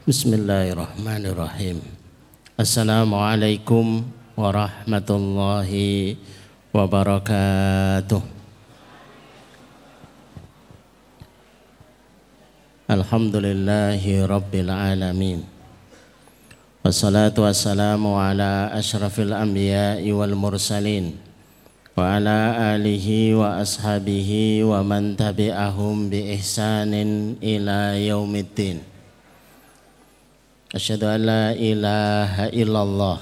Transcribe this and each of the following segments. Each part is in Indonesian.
Bismillahirrahmanirrahim. Assalamualaikum warahmatullahi wabarakatuh. Alhamdulillahi rabbil alamin. Wassalatu wassalamu ala ashrafil anbiya'i wal mursalin wa ala alihi wa ashabihi wa man tabi'ahum bi ihsanin ila yaumiddin. Asyhadu an illallah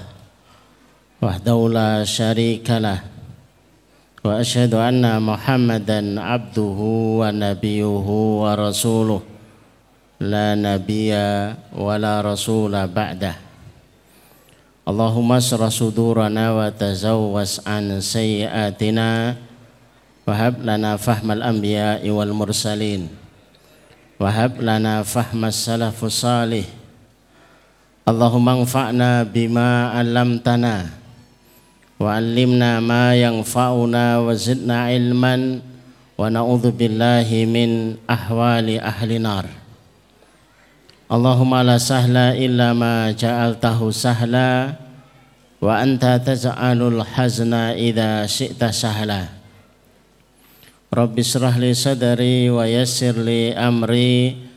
wahdahu la syarikalah wa asyhadu anna Muhammadan abduhu wa nabiyuhu wa rasuluh. La nabiyya wa la rasula ba'dah. Allahumma asrah sudurana wa tazawwas an sayyiatina Wahab lana fahmal anbiya'i wal mursalin Wahab lana fahmas salafus salih Allahumma anfa'na bima 'allamtana wa 'allimna ma yanfa'una wa zidna ilman wa na'udzu billahi min ahwali ahli nar. Allahumma la sahla illa ma ja'altahu sahla wa anta taj'alul hazna idza syi'ta sahla. Rabbi israh li sadri wa yassir li amri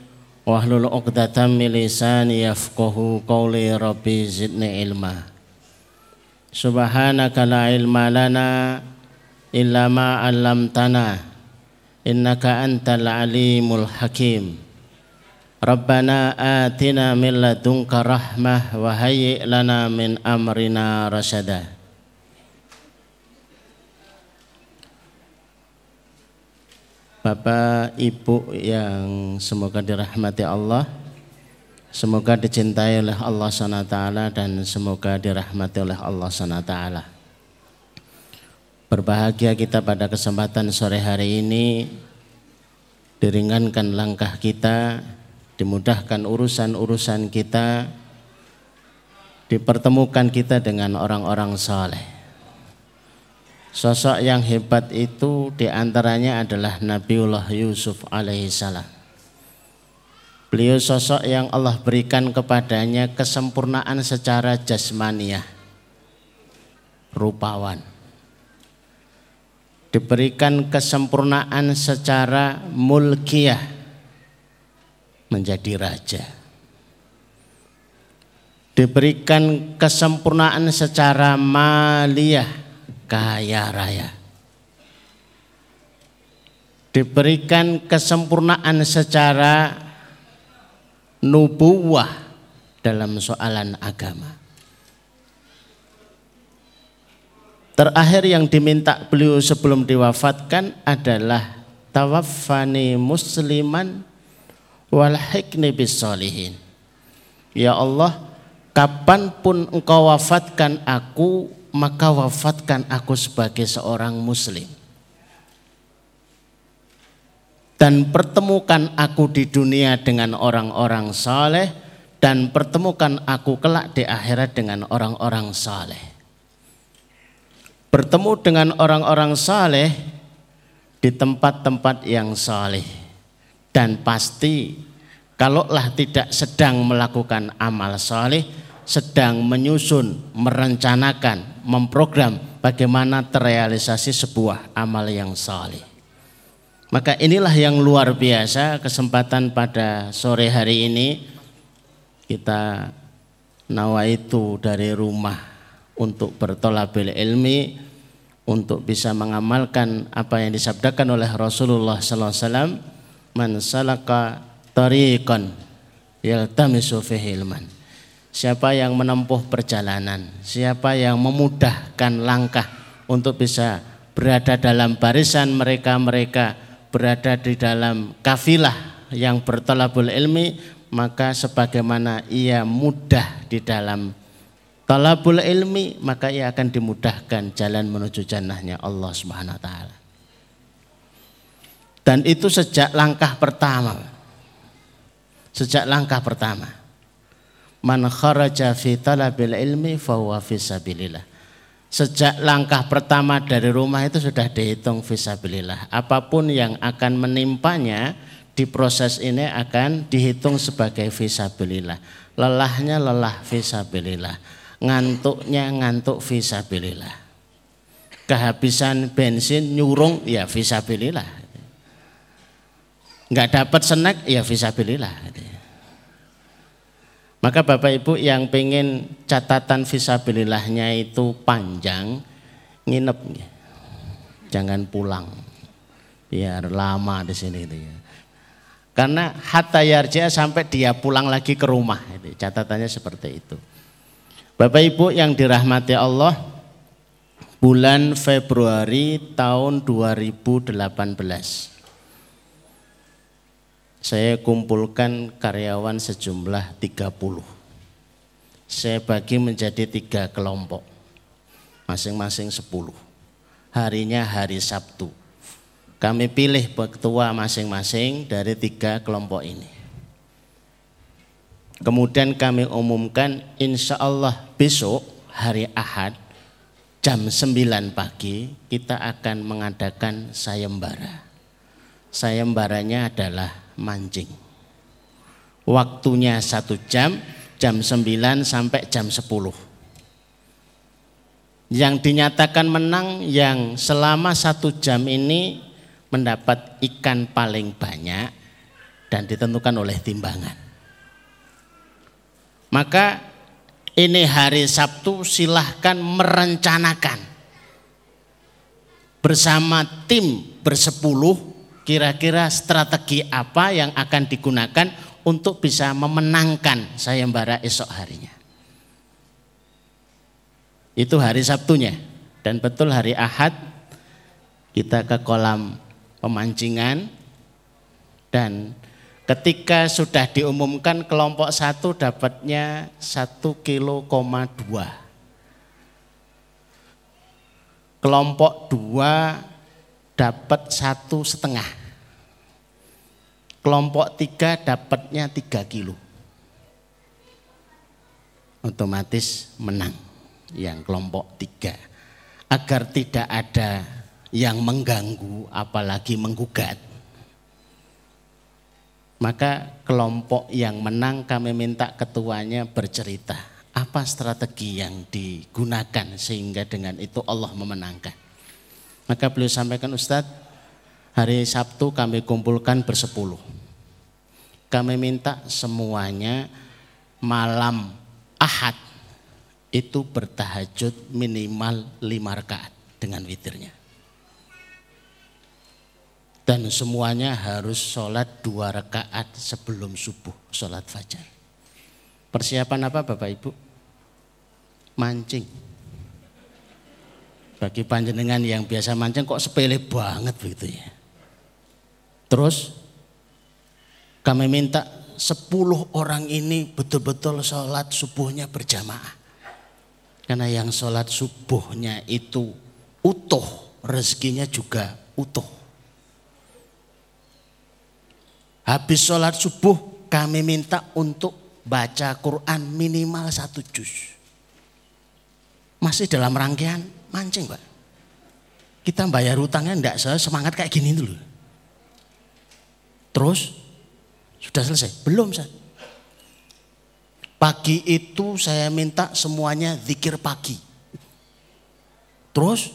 wahlul 'uqdatam min lisani yafqahu qawli rabbi ilma Subhanaka la ilma lana illa ma 'allamtana innaka antal Rabbana atina min ladunka rahmah wa lana min amrina rasyada. Bapak Ibu yang semoga dirahmati Allah, semoga dicintai oleh Allah SWT dan semoga dirahmati oleh Allah SWT. Berbahagia kita pada kesempatan sore hari ini diringankan langkah kita dimudahkan urusan-urusan kita, dipertemukan kita dengan orang-orang saleh. Sosok yang hebat itu di antaranya adalah Nabiullah Yusuf alaihissalam. Beliau sosok yang Allah berikan kepadanya kesempurnaan secara jasmaniah, rupawan. Diberikan kesempurnaan secara mulkiyah, menjadi raja. Diberikan kesempurnaan secara maliyah, kaya raya. Diberikan kesempurnaan secara nubuwah dalam soalan agama. Terakhir yang diminta beliau sebelum diwafatkan adalah tawaffani musliman wal hikni bisolihin. Ya Allah, kapan pun engkau wafatkan aku, maka wafatkan aku sebagai seorang muslim. Dan pertemukan aku di dunia dengan orang-orang saleh dan pertemukan aku kelak di akhirat dengan orang-orang saleh. Bertemu dengan orang-orang saleh di tempat-tempat yang saleh dan pasti kalaulah tidak sedang melakukan amal soleh, sedang menyusun, merencanakan, memprogram bagaimana terrealisasi sebuah amal yang soleh. Maka inilah yang luar biasa kesempatan pada sore hari ini kita nawa itu dari rumah untuk bertolabil ilmi untuk bisa mengamalkan apa yang disabdakan oleh Rasulullah sallallahu alaihi wasallam man salaka tariqan yaltamisu fihi ilman siapa yang menempuh perjalanan siapa yang memudahkan langkah untuk bisa berada dalam barisan mereka-mereka berada di dalam kafilah yang bertalabul ilmi maka sebagaimana ia mudah di dalam talabul ilmi maka ia akan dimudahkan jalan menuju jannahnya Allah Subhanahu wa taala dan itu sejak langkah pertama. Sejak langkah pertama. Man kharaja fi talabil ilmi fahuwa fi sabilillah. Sejak langkah pertama dari rumah itu sudah dihitung visabilillah. Apa pun yang akan menimpanya di proses ini akan dihitung sebagai visabilillah. Lelahnya lelah visabilillah. Ngantuknya ngantuk visabilillah. Kehabisan bensin nyurung ya visabilillah. Enggak dapat snack ya visabilillah. Maka Bapak Ibu yang pengen catatan visabilillahnya itu panjang, nginep jangan pulang biar lama di sini itu ya. Karena hatta yarja sampai dia pulang lagi ke rumah. Catatannya seperti itu. Bapak Ibu yang dirahmati Allah, bulan Februari tahun 2018 saya kumpulkan karyawan sejumlah 30. Saya bagi menjadi tiga kelompok, masing-masing 10. Harinya hari Sabtu. Kami pilih ketua masing-masing dari tiga kelompok ini. Kemudian kami umumkan insya Allah besok hari Ahad jam 9 pagi kita akan mengadakan sayembara. Sayembaranya adalah mancing. Waktunya satu jam, jam 9 sampai jam 10. Yang dinyatakan menang yang selama satu jam ini mendapat ikan paling banyak dan ditentukan oleh timbangan. Maka ini hari Sabtu silahkan merencanakan bersama tim bersepuluh kira-kira strategi apa yang akan digunakan untuk bisa memenangkan sayembara esok harinya. Itu hari Sabtunya. Dan betul hari Ahad kita ke kolam pemancingan. Dan ketika sudah diumumkan kelompok satu dapatnya satu kilo koma dua. Kelompok dua dapat satu setengah. Kelompok tiga dapatnya tiga kilo. Otomatis menang yang kelompok tiga. Agar tidak ada yang mengganggu apalagi menggugat. Maka kelompok yang menang kami minta ketuanya bercerita. Apa strategi yang digunakan sehingga dengan itu Allah memenangkan. Maka beliau sampaikan Ustadz, hari Sabtu kami kumpulkan bersepuluh. Kami minta semuanya malam Ahad itu bertahajud minimal lima rakaat dengan witirnya. Dan semuanya harus sholat dua rakaat sebelum subuh, sholat fajar. Persiapan apa Bapak Ibu? Mancing bagi panjenengan yang biasa mancing kok sepele banget begitu ya. Terus kami minta 10 orang ini betul-betul sholat subuhnya berjamaah. Karena yang sholat subuhnya itu utuh, rezekinya juga utuh. Habis sholat subuh kami minta untuk baca Quran minimal satu juz. Masih dalam rangkaian mancing pak. Kita bayar utangnya enggak semangat kayak gini dulu. Terus sudah selesai? Belum saya. Pagi itu saya minta semuanya zikir pagi. Terus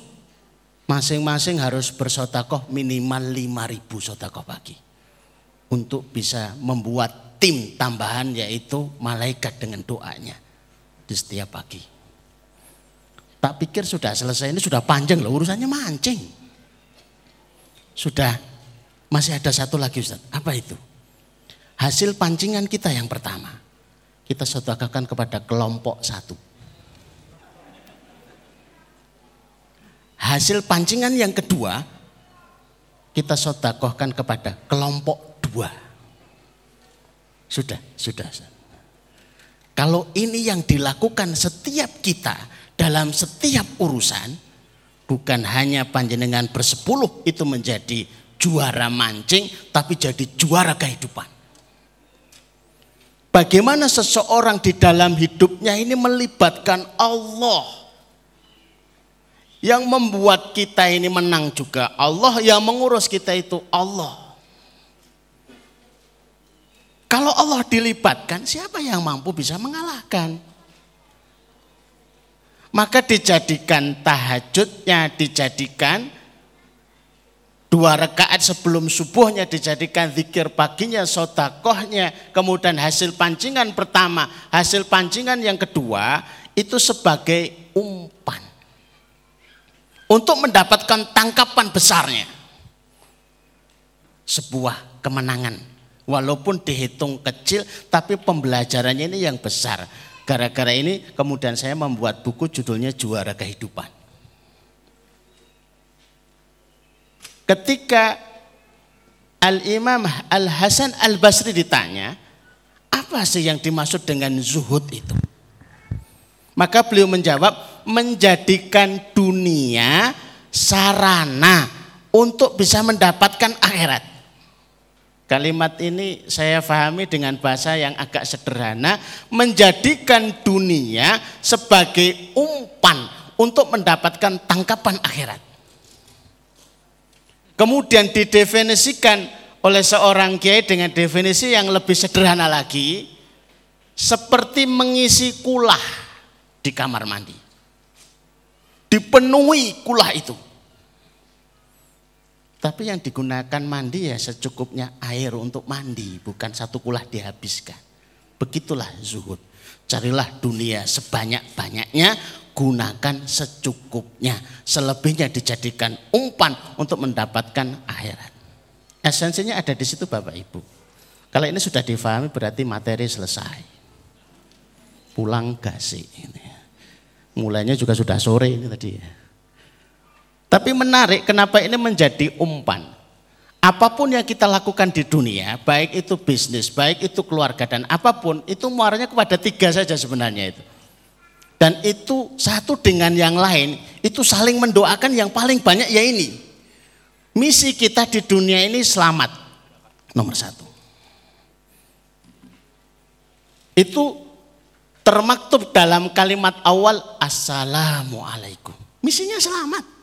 masing-masing harus bersotakoh minimal 5000 sotakoh pagi. Untuk bisa membuat tim tambahan yaitu malaikat dengan doanya di setiap pagi. Tak pikir sudah selesai ini sudah panjang loh urusannya mancing. Sudah masih ada satu lagi Ustaz. Apa itu? Hasil pancingan kita yang pertama. Kita sedekahkan kepada kelompok satu. Hasil pancingan yang kedua kita sodakohkan kepada kelompok dua. Sudah, sudah. Kalau ini yang dilakukan setiap kita dalam setiap urusan bukan hanya panjenengan bersepuluh itu menjadi juara mancing tapi jadi juara kehidupan. Bagaimana seseorang di dalam hidupnya ini melibatkan Allah yang membuat kita ini menang juga Allah yang mengurus kita itu Allah. Kalau Allah dilibatkan, siapa yang mampu bisa mengalahkan? Maka dijadikan tahajudnya, dijadikan dua rakaat sebelum subuhnya dijadikan zikir paginya, sodakohnya, kemudian hasil pancingan pertama, hasil pancingan yang kedua itu sebagai umpan. Untuk mendapatkan tangkapan besarnya. Sebuah kemenangan. Walaupun dihitung kecil, tapi pembelajarannya ini yang besar. Gara-gara ini kemudian saya membuat buku judulnya Juara Kehidupan. Ketika Al-Imam Al-Hasan Al-Basri ditanya, apa sih yang dimaksud dengan zuhud itu? Maka beliau menjawab, menjadikan dunia sarana untuk bisa mendapatkan akhirat. Kalimat ini saya pahami dengan bahasa yang agak sederhana, menjadikan dunia sebagai umpan untuk mendapatkan tangkapan akhirat. Kemudian didefinisikan oleh seorang kiai dengan definisi yang lebih sederhana lagi, seperti mengisi kulah di kamar mandi. Dipenuhi kulah itu. Tapi yang digunakan mandi ya secukupnya air untuk mandi, bukan satu kulah dihabiskan. Begitulah zuhud. Carilah dunia sebanyak-banyaknya, gunakan secukupnya. Selebihnya dijadikan umpan untuk mendapatkan akhirat. Esensinya ada di situ Bapak Ibu. Kalau ini sudah difahami berarti materi selesai. Pulang gasik ini. Mulainya juga sudah sore ini tadi ya. Tapi menarik kenapa ini menjadi umpan. Apa pun yang kita lakukan di dunia, baik itu bisnis, baik itu keluarga dan apa pun, itu muaranya kepada tiga saja sebenarnya itu. Dan itu satu dengan yang lain, itu saling mendoakan yang paling banyak ya ini. Misi kita di dunia ini selamat, nomor satu. Itu termaktub dalam kalimat awal, Assalamualaikum. Misinya selamat.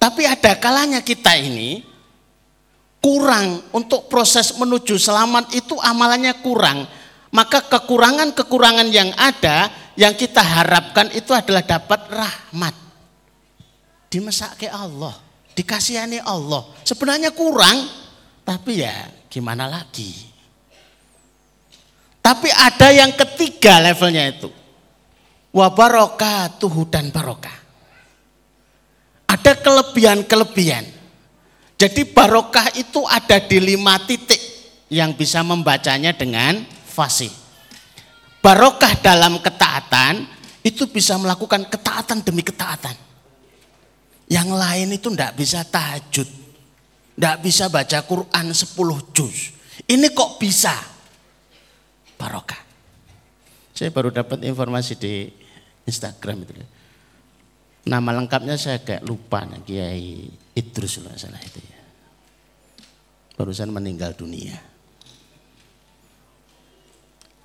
Tapi ada kalanya kita ini kurang untuk proses menuju selamat itu amalannya kurang. Maka kekurangan-kekurangan yang ada yang kita harapkan itu adalah dapat rahmat. Dimesake Allah, dikasihani Allah. Sebenarnya kurang, tapi ya gimana lagi. Tapi ada yang ketiga levelnya itu. Wabarakatuhu dan barokah ada kelebihan-kelebihan. Jadi barokah itu ada di lima titik yang bisa membacanya dengan fasih. Barokah dalam ketaatan itu bisa melakukan ketaatan demi ketaatan. Yang lain itu tidak bisa tahajud. Tidak bisa baca Quran 10 juz. Ini kok bisa? Barokah. Saya baru dapat informasi di Instagram itu. Nama lengkapnya saya kayak lupa nih, Kiai Idrus kalau salah itu ya. Barusan meninggal dunia.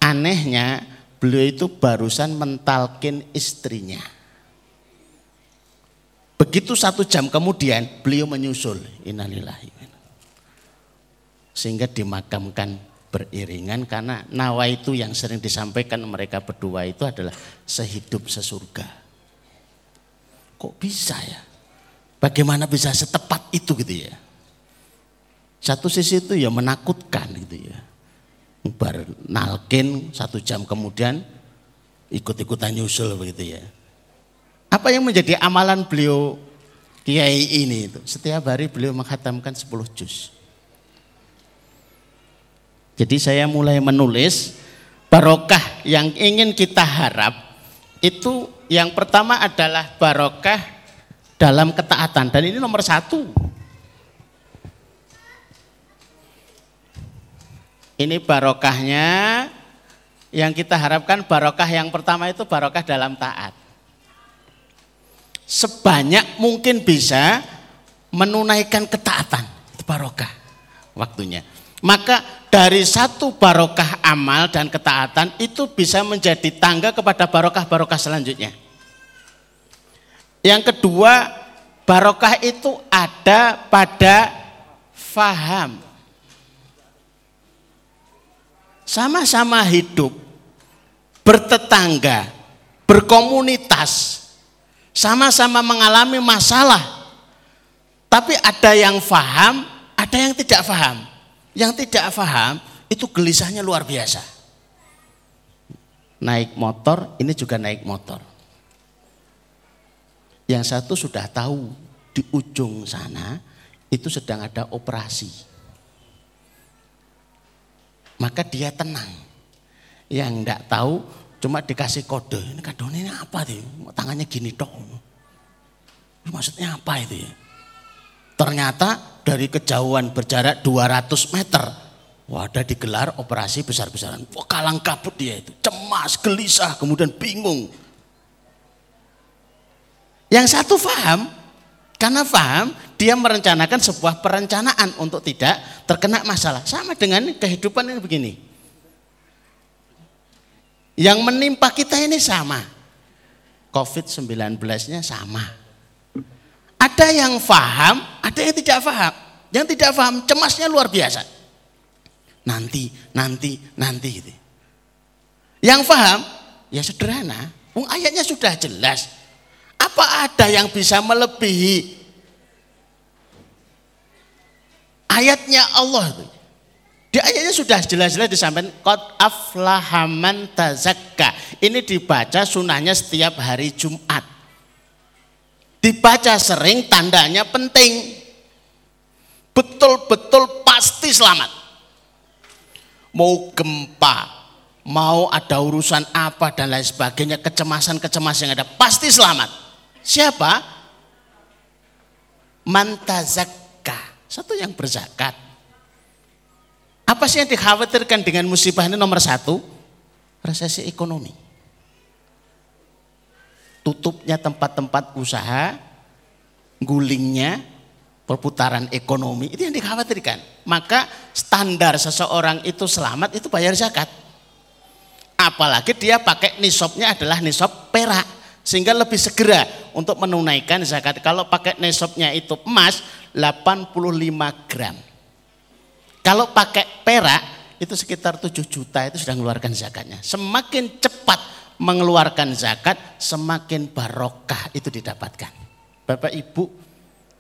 Anehnya beliau itu barusan mentalkin istrinya. Begitu satu jam kemudian beliau menyusul innalillahi. Sehingga dimakamkan beriringan karena nawa itu yang sering disampaikan mereka berdua itu adalah sehidup sesurga. Kok bisa ya? Bagaimana bisa setepat itu gitu ya? Satu sisi itu ya menakutkan gitu ya. Bar nalkin satu jam kemudian ikut-ikutan nyusul begitu ya. Apa yang menjadi amalan beliau kiai ini itu? Setiap hari beliau menghatamkan 10 juz. Jadi saya mulai menulis barokah yang ingin kita harap itu yang pertama adalah barokah dalam ketaatan dan ini nomor satu. Ini barokahnya yang kita harapkan barokah yang pertama itu barokah dalam taat. Sebanyak mungkin bisa menunaikan ketaatan, itu barokah waktunya. Maka dari satu barokah amal dan ketaatan itu bisa menjadi tangga kepada barokah-barokah selanjutnya. Yang kedua, barokah itu ada pada faham. sama-sama hidup, bertetangga, berkomunitas, sama-sama mengalami masalah. Tapi ada yang faham, ada yang tidak faham. Yang tidak faham itu gelisahnya luar biasa. Naik motor, ini juga naik motor. Yang satu sudah tahu di ujung sana itu sedang ada operasi. Maka dia tenang. Yang tidak tahu cuma dikasih kode. Ini kado ini apa sih? Tangannya gini dong. Maksudnya apa itu ya? Ternyata dari kejauhan berjarak 200 meter. Wah, ada digelar operasi besar-besaran. Wah, kalang kabut dia itu. Cemas, gelisah, kemudian bingung. Yang satu paham, karena paham, dia merencanakan sebuah perencanaan untuk tidak terkena masalah. Sama dengan kehidupan ini begini. Yang menimpa kita ini sama. COVID-19-nya sama. Ada yang paham, ada yang tidak paham. Yang tidak paham cemasnya luar biasa. Nanti, nanti, nanti gitu. Yang paham, ya sederhana. Wong ayatnya sudah jelas. Apa ada yang bisa melebihi ayatnya Allah itu? Di ayatnya sudah jelas-jelas disampaikan qad aflahaman tazakka. Ini dibaca sunahnya setiap hari Jumat. Dibaca sering tandanya penting. Betul-betul pasti selamat. Mau gempa, mau ada urusan apa dan lain sebagainya, kecemasan-kecemasan yang ada, pasti selamat. Siapa? Mantazakka. Satu yang berzakat apa sih yang dikhawatirkan dengan musibah ini nomor satu? Resesi ekonomi. Tutupnya tempat-tempat usaha, gulingnya, perputaran ekonomi, itu yang dikhawatirkan. Maka standar seseorang itu selamat itu bayar zakat. Apalagi dia pakai nisabnya adalah nisab perak. Sehingga lebih segera untuk menunaikan zakat. Kalau pakai nisabnya itu emas 85 gram kalau pakai perak itu sekitar 7 juta itu sudah mengeluarkan zakatnya. Semakin cepat mengeluarkan zakat, semakin barokah itu didapatkan. Bapak Ibu,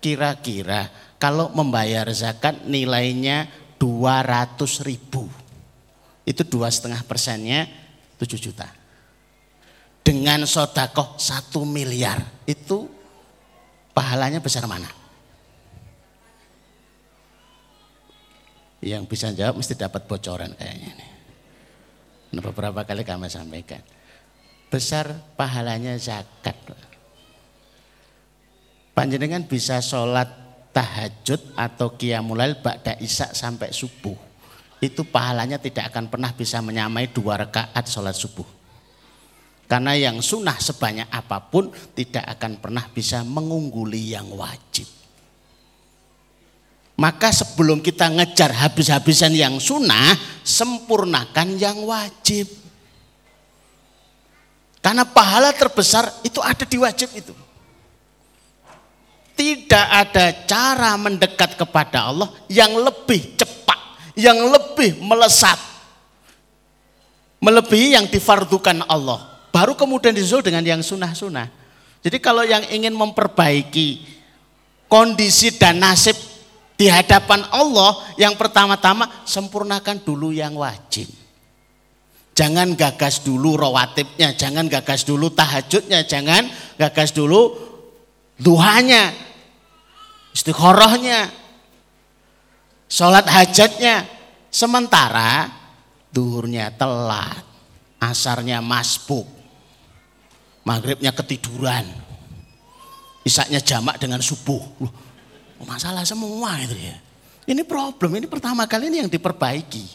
kira-kira kalau membayar zakat nilainya 200 ribu. Itu dua setengah persennya 7 juta. Dengan sodakoh 1 miliar, itu pahalanya besar mana? Yang bisa jawab mesti dapat bocoran kayaknya nih. Nah, beberapa kali kami sampaikan. Besar pahalanya zakat. Panjenengan bisa sholat tahajud atau qiyamulail ba'da isya sampai subuh. Itu pahalanya tidak akan pernah bisa menyamai dua rakaat sholat subuh. Karena yang sunnah sebanyak apa pun tidak akan pernah bisa mengungguli yang wajib. Maka sebelum kita ngejar habis-habisan yang sunnah, sempurnakan yang wajib. Karena pahala terbesar itu ada di wajib itu. Tidak ada cara mendekat kepada Allah yang lebih cepat, yang lebih melesat. Melebihi yang difardukan Allah. Baru kemudian disusul dengan yang sunnah-sunnah. Jadi kalau yang ingin memperbaiki kondisi dan nasib di hadapan Allah yang pertama-tama sempurnakan dulu yang wajib. Jangan gagas dulu rawatibnya, jangan gagas dulu tahajudnya, jangan gagas dulu duhanya, istiqorohnya, sholat hajatnya. Sementara duhurnya telat, asarnya masbuk, maghribnya ketiduran, isaknya jamak dengan subuh. Masalah semua itu ya. Ini problem, ini pertama kali ini yang diperbaiki.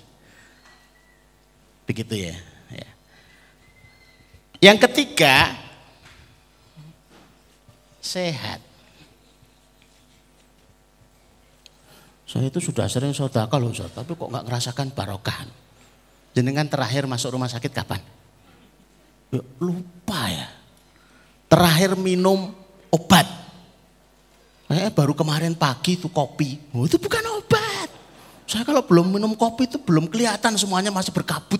Begitu ya. ya. Yang ketiga, sehat. Saya itu sudah sering sodaka loh Ustaz, tapi kok nggak ngerasakan barokah. Jenengan terakhir masuk rumah sakit kapan? Ya, lupa ya. Terakhir minum obat Eh baru kemarin pagi itu kopi. Oh, itu bukan obat. Saya kalau belum minum kopi itu belum kelihatan semuanya masih berkabut.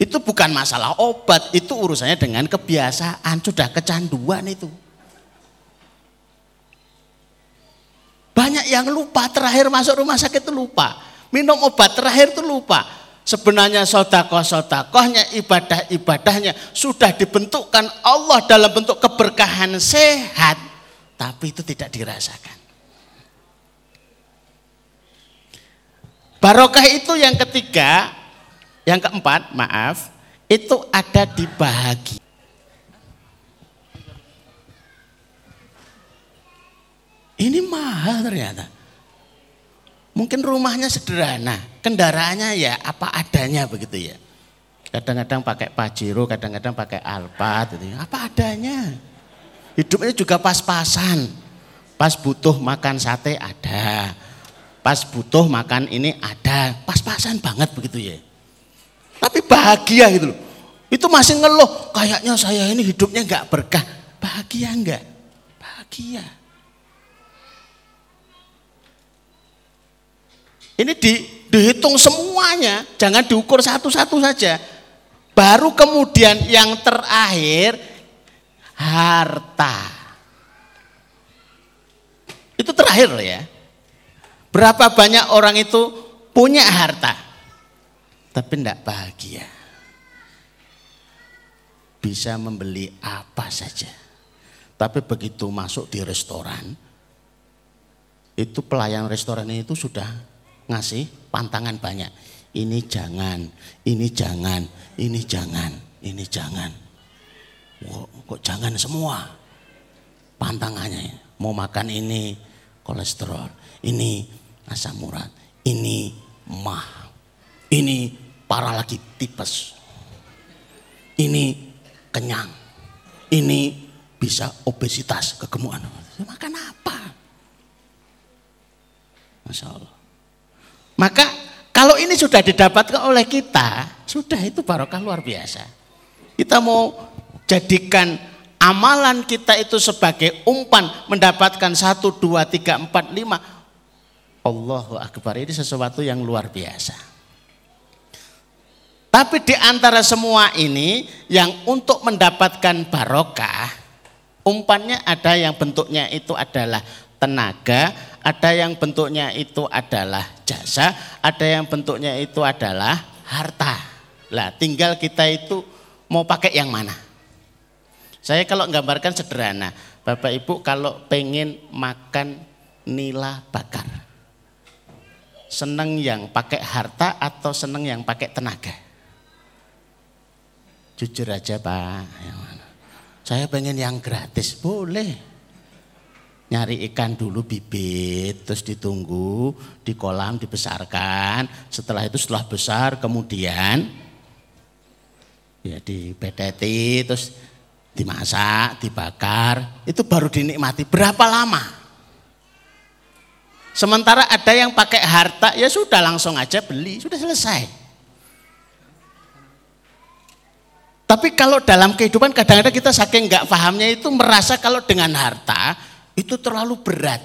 Itu bukan masalah obat, itu urusannya dengan kebiasaan, sudah kecanduan itu. Banyak yang lupa terakhir masuk rumah sakit itu lupa. Minum obat terakhir itu lupa. Sebenarnya sodakoh-sodakohnya, ibadah-ibadahnya sudah dibentukkan Allah dalam bentuk keberkahan sehat. Tapi itu tidak dirasakan. Barokah itu yang ketiga, yang keempat, maaf, itu ada di bahagia. Ini mahal ternyata. Mungkin rumahnya sederhana, kendaraannya ya apa adanya begitu ya. Kadang-kadang pakai Pajero, kadang-kadang pakai Alphard, gitu. Ya. apa adanya. Hidupnya juga pas-pasan. Pas butuh makan sate ada. Pas butuh makan ini ada. Pas-pasan banget begitu ya. Tapi bahagia gitu loh. Itu masih ngeluh, kayaknya saya ini hidupnya nggak berkah. Bahagia enggak? Bahagia. Ini di, dihitung semuanya, jangan diukur satu-satu saja. Baru kemudian yang terakhir harta. Itu terakhir ya. Berapa banyak orang itu punya harta, tapi tidak bahagia. Bisa membeli apa saja. Tapi begitu masuk di restoran, itu pelayan restoran itu sudah ngasih pantangan banyak. Ini jangan, ini jangan, ini jangan, ini jangan. Wow, kok jangan semua? Pantangannya mau makan ini kolesterol, ini asam urat, ini mah, ini parah lagi tipes, ini kenyang, ini bisa obesitas kegemukan. Makan apa? Masya Allah. Maka kalau ini sudah didapatkan oleh kita, sudah itu barokah luar biasa. Kita mau jadikan amalan kita itu sebagai umpan mendapatkan satu, dua, tiga, empat, lima. Allahu Akbar ini sesuatu yang luar biasa. Tapi di antara semua ini yang untuk mendapatkan barokah, umpannya ada yang bentuknya itu adalah tenaga, ada yang bentuknya itu adalah jasa, ada yang bentuknya itu adalah harta. Lah, tinggal kita itu mau pakai yang mana? Saya kalau gambarkan sederhana, Bapak Ibu kalau pengen makan nila bakar, seneng yang pakai harta atau seneng yang pakai tenaga? Jujur aja Pak, saya pengen yang gratis, boleh nyari ikan dulu bibit terus ditunggu di kolam dibesarkan. Setelah itu setelah besar kemudian ya dipeteti terus dimasak dibakar. Itu baru dinikmati. Berapa lama? Sementara ada yang pakai harta ya sudah langsung aja beli. Sudah selesai. Tapi kalau dalam kehidupan kadang-kadang kita saking nggak pahamnya itu merasa kalau dengan harta itu terlalu berat.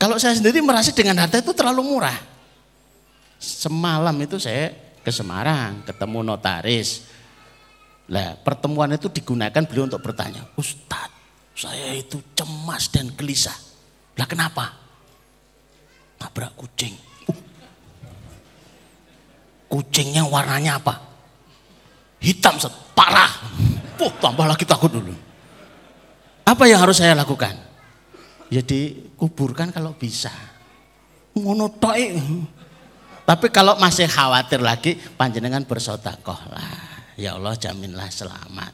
Kalau saya sendiri merasa dengan harta itu terlalu murah. Semalam itu saya ke Semarang, ketemu notaris. Lah, pertemuan itu digunakan beliau untuk bertanya, Ustadz, saya itu cemas dan gelisah. Lah kenapa? Nabrak kucing. Uh. Kucingnya warnanya apa? Hitam, parah. Uh, tambah lagi takut dulu. Apa yang harus saya lakukan? Ya dikuburkan kalau bisa. Ngono Tapi kalau masih khawatir lagi, panjenengan bersodakoh lah. Ya Allah jaminlah selamat.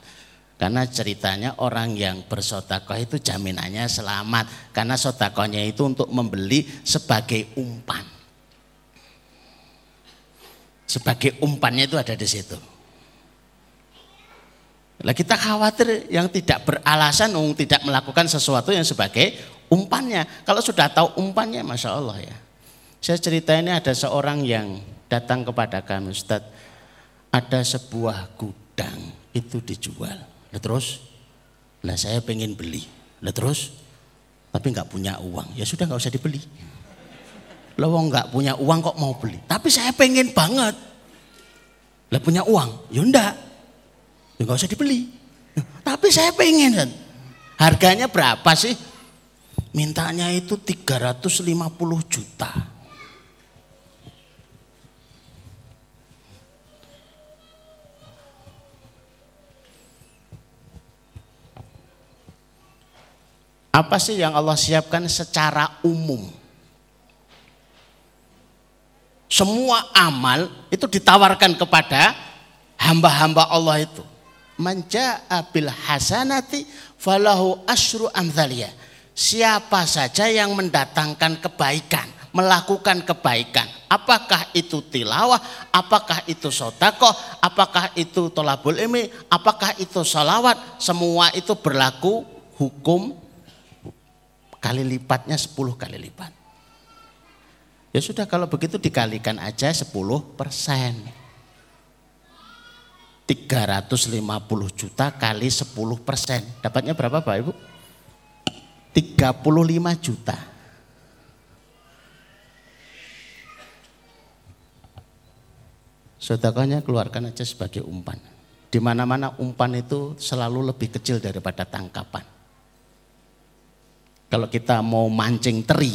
Karena ceritanya orang yang bersodakoh itu jaminannya selamat. Karena sodakohnya itu untuk membeli sebagai umpan. Sebagai umpannya itu ada di situ. Lah kita khawatir yang tidak beralasan tidak melakukan sesuatu yang sebagai umpannya. Kalau sudah tahu umpannya, masya Allah ya. Saya cerita ini ada seorang yang datang kepada kami, Ustaz, ada sebuah gudang itu dijual. Lah terus, lah saya pengen beli. Lah terus, tapi nggak punya uang. Ya sudah nggak usah dibeli. Lo nggak punya uang kok mau beli. Tapi saya pengen banget. Lah punya uang, ya enggak. Ya nggak usah dibeli. Tapi saya pengen. Harganya berapa sih? Mintanya itu 350 juta. Apa sih yang Allah siapkan secara umum? Semua amal itu ditawarkan kepada hamba-hamba Allah itu. Manja abil hasanati falahu asru amthalia. Siapa saja yang mendatangkan kebaikan, melakukan kebaikan. Apakah itu tilawah, apakah itu sodakoh, apakah itu tolabul ilmi, apakah itu salawat. Semua itu berlaku hukum kali lipatnya 10 kali lipat. Ya sudah kalau begitu dikalikan aja 10 persen. 350 juta kali 10 persen. Dapatnya berapa Pak Ibu? 35 juta. Sodakohnya keluarkan aja sebagai umpan. Di mana-mana umpan itu selalu lebih kecil daripada tangkapan. Kalau kita mau mancing teri,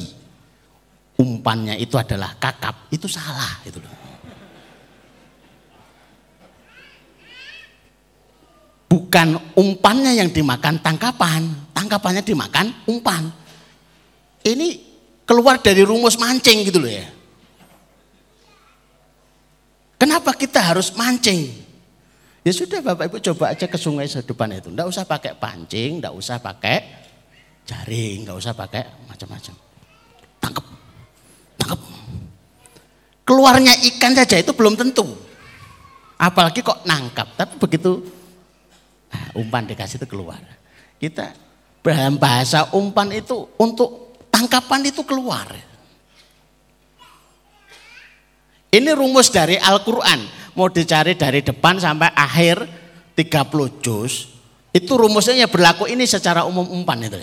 umpannya itu adalah kakap, itu salah itu loh. Bukan umpannya yang dimakan tangkapan, tangkapannya dimakan umpan. Ini keluar dari rumus mancing gitu loh ya. Kenapa kita harus mancing? Ya sudah Bapak Ibu coba aja ke sungai sedepan itu. Tidak usah pakai pancing, tidak usah pakai jaring, nggak usah pakai macam-macam. Tangkap, tangkap. Keluarnya ikan saja itu belum tentu. Apalagi kok nangkap, tapi begitu nah, umpan dikasih itu keluar. Kita dalam bahasa umpan itu untuk tangkapan itu keluar. Ini rumus dari Al-Quran. Mau dicari dari depan sampai akhir 30 juz. Itu rumusnya berlaku ini secara umum umpan itu.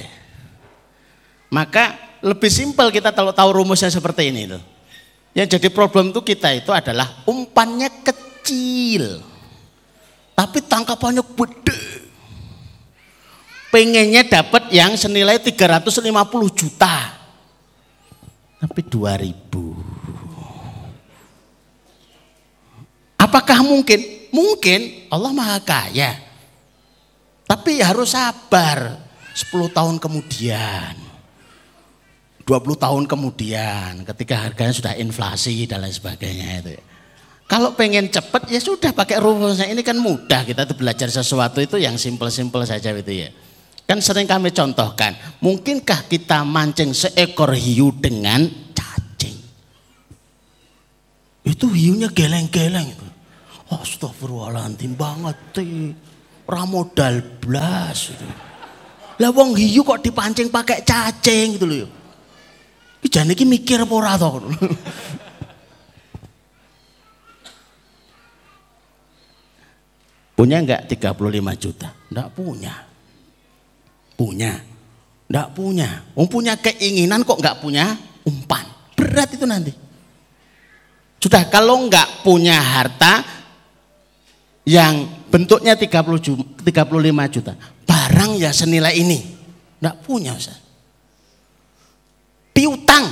Maka lebih simpel kita kalau tahu rumusnya seperti ini itu. Yang jadi problem itu kita itu adalah umpannya kecil. Tapi tangkapannya gede. Pengennya dapat yang senilai 350 juta. Tapi 2000. Apakah mungkin? Mungkin Allah Maha Kaya. Tapi harus sabar 10 tahun kemudian. 20 tahun kemudian ketika harganya sudah inflasi dan lain sebagainya itu. Kalau pengen cepat ya sudah pakai rumusnya ini kan mudah kita tuh belajar sesuatu itu yang simpel-simpel saja itu ya. Kan sering kami contohkan, mungkinkah kita mancing seekor hiu dengan cacing? Itu hiunya geleng-geleng. Astagfirullahaladzim banget. Ramodal blas. Lah wong hiu kok dipancing pakai cacing gitu loh. Ijane iki mikir apa ora? Punya enggak 35 juta? Enggak punya. Punya. Enggak punya. Um punya keinginan kok enggak punya umpan. Berat itu nanti. Sudah kalau enggak punya harta yang bentuknya 30 35 juta, barang ya senilai ini. Enggak punya Ustaz piutang.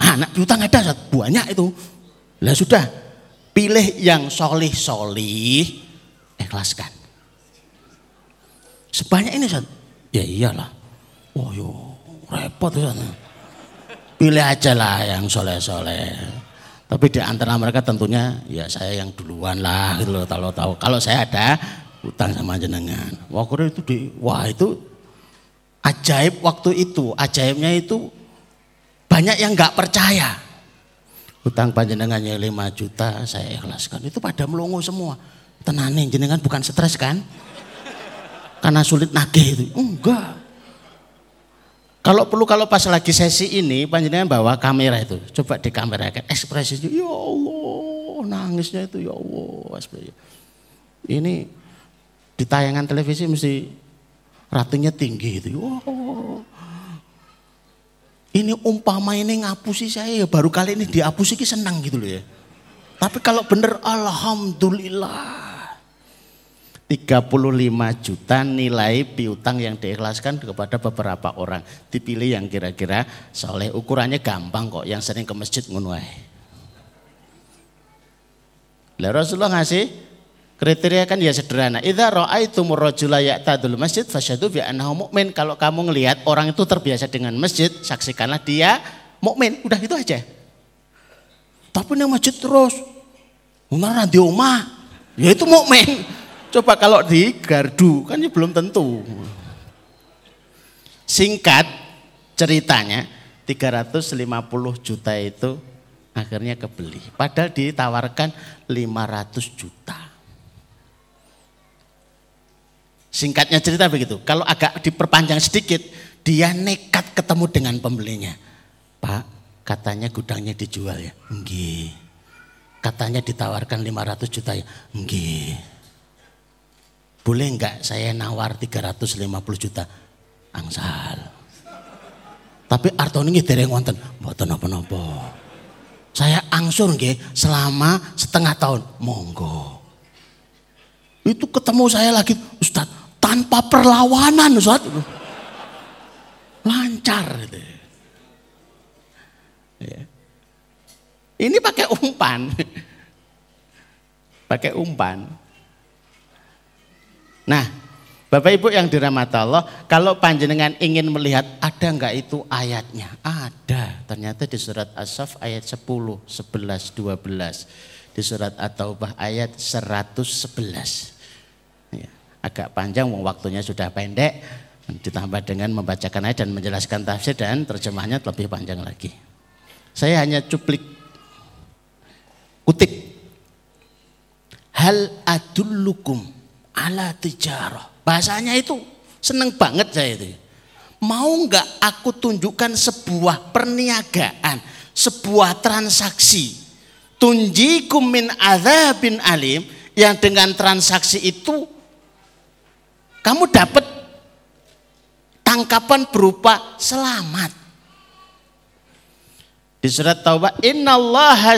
Anak piutang ada banyak itu. Lah sudah, pilih yang solih-solih, ikhlaskan. Sebanyak ini Ustaz. Ya iyalah. Oh yo, repot Ustaz. Pilih aja lah yang soleh-soleh. Tapi di antara mereka tentunya ya saya yang duluan lah gitu loh kalau tahu. Kalau saya ada utang sama jenengan. Wah itu di, wah itu ajaib waktu itu. Ajaibnya itu banyak yang nggak percaya. Utang panjenengannya 5 juta saya ikhlaskan. Itu pada melongo semua. Tenanin jenengan bukan stres kan? Karena sulit nagih itu. Enggak. Kalau perlu kalau pas lagi sesi ini panjenengan bawa kamera itu. Coba di kamera kan ekspresinya ya Allah, nangisnya itu ya Allah. Ini di tayangan televisi mesti ratunya tinggi itu. Ya Allah. Ini umpama ini ngapusi saya ya baru kali ini dihapusi ki senang gitu loh ya. Tapi kalau bener alhamdulillah. 35 juta nilai piutang yang diikhlaskan kepada beberapa orang. Dipilih yang kira-kira soleh. Ukurannya gampang kok, yang sering ke masjid ngono Lah Rasulullah ngasih kriteria kan ya sederhana. Idza ra'aitumur rajula ya'tadul masjid fasyhadu bi annahu mu'min. Kalau kamu ngelihat orang itu terbiasa dengan masjid, saksikanlah dia mukmin. Udah itu aja. Tapi nih masjid terus. Mana di rumah, ya itu mukmin. Coba kalau di gardu kan belum tentu. Singkat ceritanya 350 juta itu akhirnya kebeli. Padahal ditawarkan 500 juta. Singkatnya cerita begitu. Kalau agak diperpanjang sedikit, dia nekat ketemu dengan pembelinya. Pak, katanya gudangnya dijual ya. Enggak. Katanya ditawarkan 500 juta ya. Enggak boleh enggak saya nawar 350 juta angsal. Tapi artone nggih dereng wonten, mboten napa-napa. Saya angsur nggih selama setengah tahun, monggo. Itu ketemu saya lagi, Ustaz, tanpa perlawanan, Ustaz. Lancar gitu. Ini pakai umpan. pakai umpan. Nah, Bapak Ibu yang dirahmati Allah, kalau panjenengan ingin melihat ada enggak itu ayatnya? Ada. Ternyata di surat As-Saff ayat 10, 11, 12. Di surat At-Taubah ayat 111. Ya, agak panjang, waktunya sudah pendek. Ditambah dengan membacakan ayat dan menjelaskan tafsir dan terjemahnya lebih panjang lagi. Saya hanya cuplik kutip. Hal adullukum ala tijarah. Bahasanya itu seneng banget saya itu. Mau nggak aku tunjukkan sebuah perniagaan, sebuah transaksi. Tunjikum min adzabin alim yang dengan transaksi itu kamu dapat tangkapan berupa selamat. Di surat Taubah, Innallaha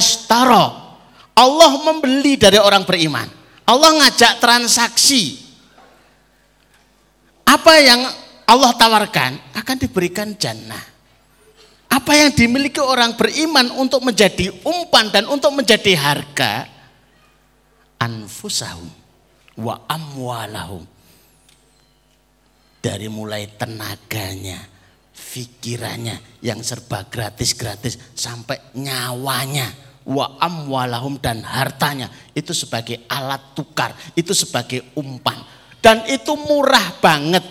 Allah membeli dari orang beriman. Allah ngajak transaksi. Apa yang Allah tawarkan akan diberikan jannah. Apa yang dimiliki orang beriman untuk menjadi umpan dan untuk menjadi harga anfusahum wa amwalahum. Dari mulai tenaganya, pikirannya yang serba gratis-gratis sampai nyawanya wa amwalahum dan hartanya itu sebagai alat tukar, itu sebagai umpan. Dan itu murah banget.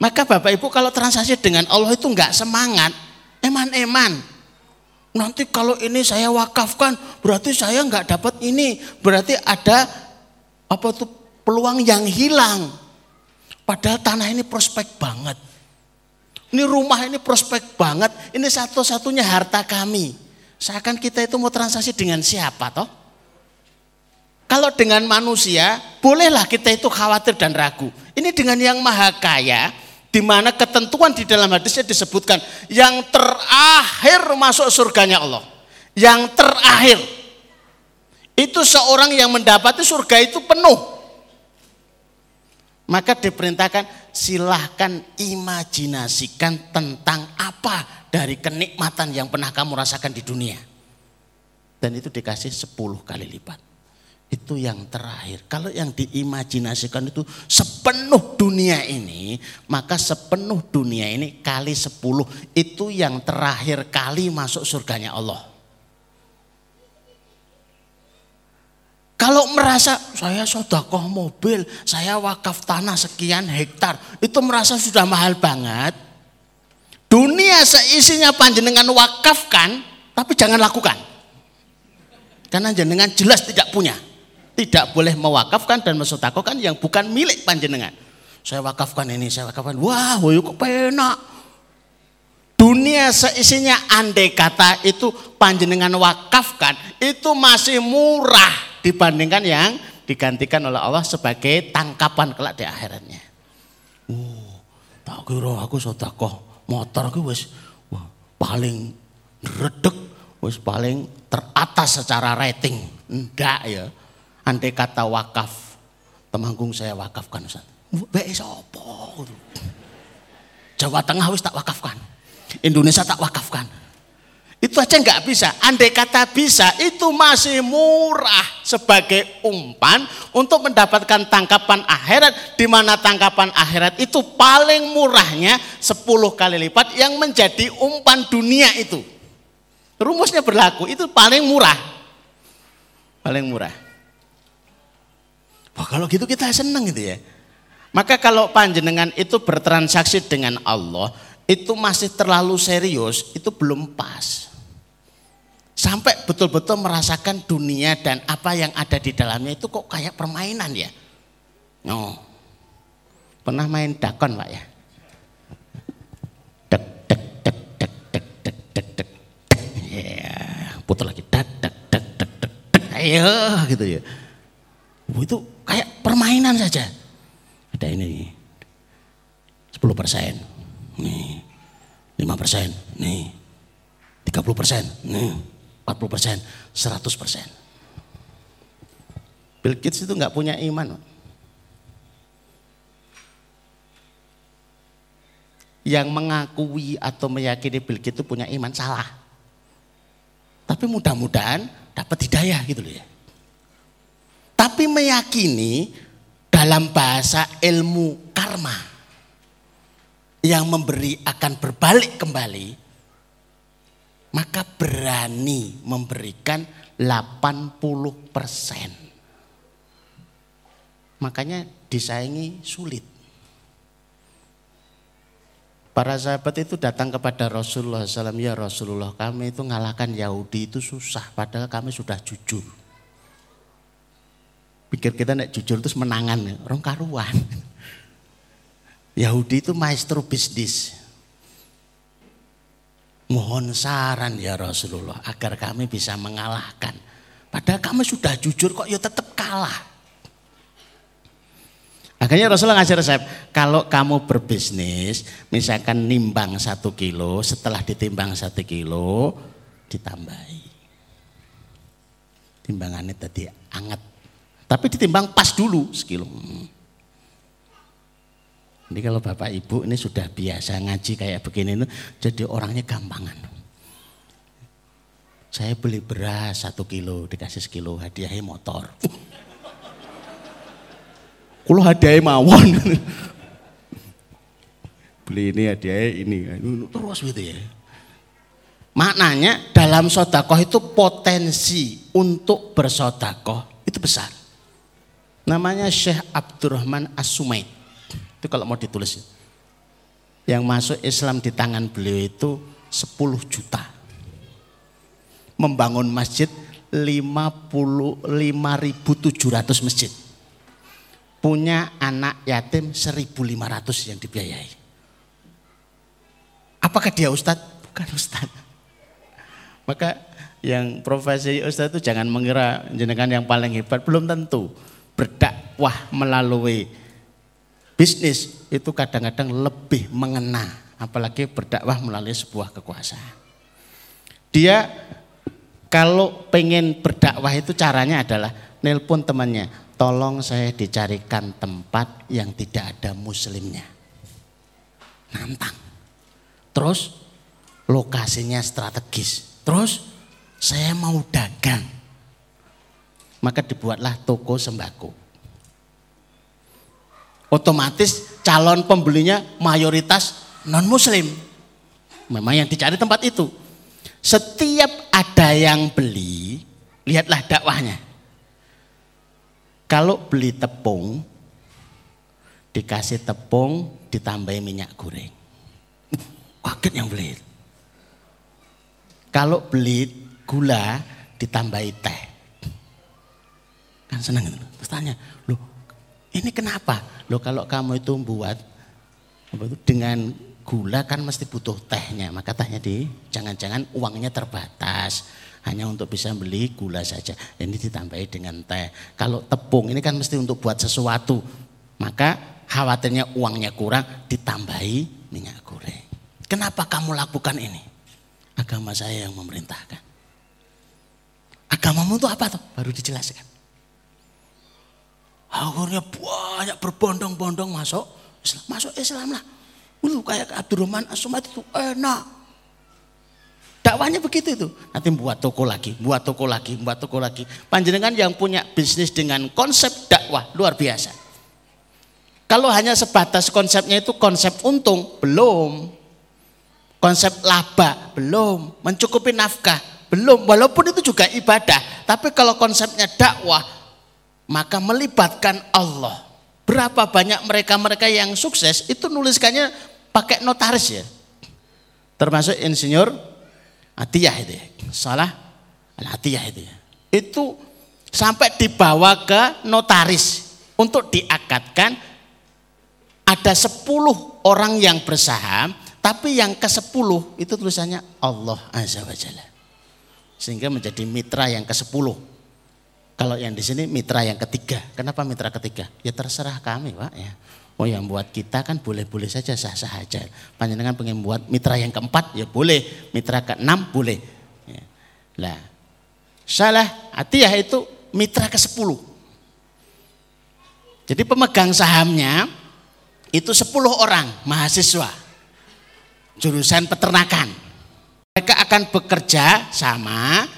Maka Bapak Ibu kalau transaksi dengan Allah itu enggak semangat, eman-eman. Nanti kalau ini saya wakafkan, berarti saya enggak dapat ini, berarti ada apa tuh peluang yang hilang. Padahal tanah ini prospek banget. Ini rumah ini prospek banget, ini satu-satunya harta kami. Seakan kita itu mau transaksi dengan siapa toh? Kalau dengan manusia, bolehlah kita itu khawatir dan ragu. Ini dengan yang maha kaya, di mana ketentuan di dalam hadisnya disebutkan yang terakhir masuk surganya Allah. Yang terakhir itu seorang yang mendapati surga itu penuh. Maka diperintahkan silahkan imajinasikan tentang apa dari kenikmatan yang pernah kamu rasakan di dunia. Dan itu dikasih 10 kali lipat. Itu yang terakhir. Kalau yang diimajinasikan itu sepenuh dunia ini, maka sepenuh dunia ini kali 10 itu yang terakhir kali masuk surganya Allah. Kalau merasa saya sodakoh mobil, saya wakaf tanah sekian hektar, itu merasa sudah mahal banget, Dunia seisinya panjenengan wakafkan, tapi jangan lakukan. Karena jenengan jelas tidak punya. Tidak boleh mewakafkan dan mensodakokan yang bukan milik panjenengan. Saya wakafkan ini, saya wakafkan. Wah, kok penak. Dunia seisinya andai kata itu panjenengan wakafkan, itu masih murah dibandingkan yang digantikan oleh Allah sebagai tangkapan kelak di akhiratnya. Oh, tak kira aku sodakoh motor aku wis wah paling redek, wis paling teratas secara rating. Enggak ya. Andai kata wakaf, temanggung saya wakafkan Ustaz. Baik sopo. Jawa Tengah wis tak wakafkan. Indonesia tak wakafkan. Itu aja nggak bisa. Andai kata bisa, itu masih murah sebagai umpan untuk mendapatkan tangkapan akhirat. Di mana tangkapan akhirat itu paling murahnya 10 kali lipat yang menjadi umpan dunia itu. Rumusnya berlaku, itu paling murah. Paling murah. Wah kalau gitu kita seneng gitu ya. Maka kalau panjenengan itu bertransaksi dengan Allah, itu masih terlalu serius, itu belum pas. Sampai betul-betul merasakan dunia dan apa yang ada di dalamnya itu kok kayak permainan ya. No. Pernah main dakon Pak ya? Dek dek dek dek dek dek dek dek. Ya, putar lagi dek dek dek dek dek. Ayo gitu ya. Itu kayak permainan saja. Ada ini 10 persen, nih 5 persen, nih 30 persen, nih 40 persen, 100 persen. Bill Gates itu nggak punya iman. Yang mengakui atau meyakini Bill Gates itu punya iman salah. Tapi mudah-mudahan dapat hidayah gitu loh ya. Tapi meyakini dalam bahasa ilmu karma yang memberi akan berbalik kembali maka berani memberikan 80 persen. Makanya disaingi sulit. Para sahabat itu datang kepada Rasulullah SAW, ya Rasulullah kami itu ngalahkan Yahudi itu susah, padahal kami sudah jujur. Pikir kita nek jujur terus menangan, orang karuan. Yahudi itu maestro bisnis. Mohon saran ya Rasulullah agar kami bisa mengalahkan. Padahal kami sudah jujur kok ya tetap kalah. Akhirnya Rasulullah ngasih resep, kalau kamu berbisnis, misalkan nimbang satu kilo, setelah ditimbang satu kilo, ditambahi. Timbangannya tadi anget. Tapi ditimbang pas dulu sekilo. Ini kalau Bapak Ibu ini sudah biasa ngaji kayak begini itu jadi orangnya gampangan. Saya beli beras satu kilo dikasih sekilo hadiahnya motor. Kalau hadiahnya mawon. beli ini hadiahnya ini terus gitu ya. Maknanya dalam sodakoh itu potensi untuk bersodakoh itu besar. Namanya Syekh Abdurrahman As-Sumaid. Itu kalau mau ditulis. Yang masuk Islam di tangan beliau itu 10 juta. Membangun masjid 55.700 masjid. Punya anak yatim 1.500 yang dibiayai. Apakah dia ustadz? Bukan ustadz. Maka yang profesi ustadz itu jangan mengira jenengan yang paling hebat. Belum tentu. Berdakwah melalui bisnis itu kadang-kadang lebih mengena, apalagi berdakwah melalui sebuah kekuasaan. Dia kalau pengen berdakwah itu caranya adalah nelpon temannya, tolong saya dicarikan tempat yang tidak ada muslimnya. Nantang. Terus lokasinya strategis. Terus saya mau dagang. Maka dibuatlah toko sembako otomatis calon pembelinya mayoritas non muslim. Memang yang dicari tempat itu. Setiap ada yang beli, lihatlah dakwahnya. Kalau beli tepung, dikasih tepung, ditambahi minyak goreng. Kaget yang beli. Kalau beli gula, ditambahi teh. Kan senang gitu. Terus tanya, loh ini kenapa? Loh kalau kamu itu buat dengan gula kan mesti butuh tehnya. Maka tehnya di jangan-jangan uangnya terbatas. Hanya untuk bisa beli gula saja. Ini ditambahi dengan teh. Kalau tepung ini kan mesti untuk buat sesuatu. Maka khawatirnya uangnya kurang ditambahi minyak goreng. Kenapa kamu lakukan ini? Agama saya yang memerintahkan. Agamamu itu apa tuh? Baru dijelaskan. Akhirnya banyak berbondong-bondong masuk Islam. Masuk Islam lah. Lu kayak Abdurrahman Asumat itu enak. Dakwanya begitu itu. Nanti buat toko lagi, buat toko lagi, buat toko lagi. Panjenengan yang punya bisnis dengan konsep dakwah luar biasa. Kalau hanya sebatas konsepnya itu konsep untung, belum. Konsep laba, belum. Mencukupi nafkah, belum. Walaupun itu juga ibadah. Tapi kalau konsepnya dakwah, maka melibatkan Allah. Berapa banyak mereka-mereka yang sukses itu nuliskannya pakai notaris ya. Termasuk insinyur Atiyah itu ya. Salah Atiyah itu ya. Itu sampai dibawa ke notaris untuk diakatkan ada 10 orang yang bersaham tapi yang ke-10 itu tulisannya Allah Azza wa Jalla. Sehingga menjadi mitra yang ke-10. Kalau yang di sini mitra yang ketiga. Kenapa mitra ketiga? Ya terserah kami, Pak ya. Oh yang buat kita kan boleh-boleh saja sah-sah aja. Panjenengan pengen buat mitra yang keempat ya boleh, mitra keenam boleh. Ya. Lah, salah Atiyah itu mitra ke-10. Jadi pemegang sahamnya itu 10 orang mahasiswa jurusan peternakan. Mereka akan bekerja sama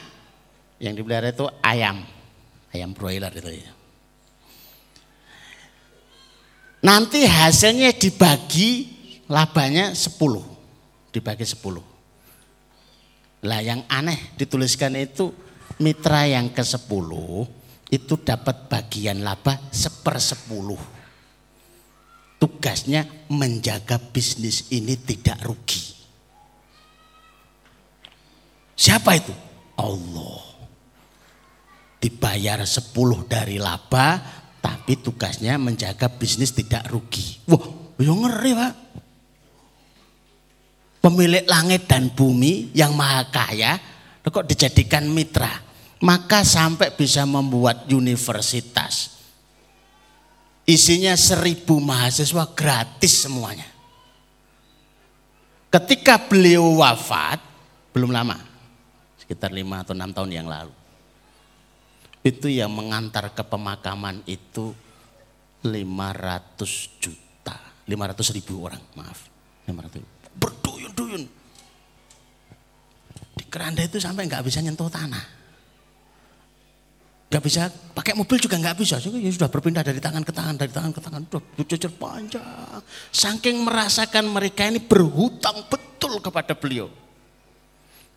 yang dipelihara itu ayam, ayam broiler itu ya. Nanti hasilnya dibagi labanya 10, dibagi 10. Lah yang aneh dituliskan itu mitra yang ke-10 itu dapat bagian laba sepersepuluh tugasnya menjaga bisnis ini tidak rugi. Siapa itu? Allah. Dibayar 10 dari laba, tapi tugasnya menjaga bisnis tidak rugi. Wah, ya ngeri pak. Pemilik langit dan bumi yang maha kaya, kok dijadikan mitra. Maka sampai bisa membuat universitas, Isinya seribu mahasiswa gratis semuanya. Ketika beliau wafat, belum lama, sekitar lima atau enam tahun yang lalu. Itu yang mengantar ke pemakaman itu 500 juta, 500 ribu orang, maaf. 500 Berduyun-duyun. Di keranda itu sampai nggak bisa nyentuh tanah. Gak bisa pakai mobil juga nggak bisa. Ya sudah berpindah dari tangan ke tangan, dari tangan ke tangan. Sudah berjejer panjang. Saking merasakan mereka ini berhutang betul kepada beliau.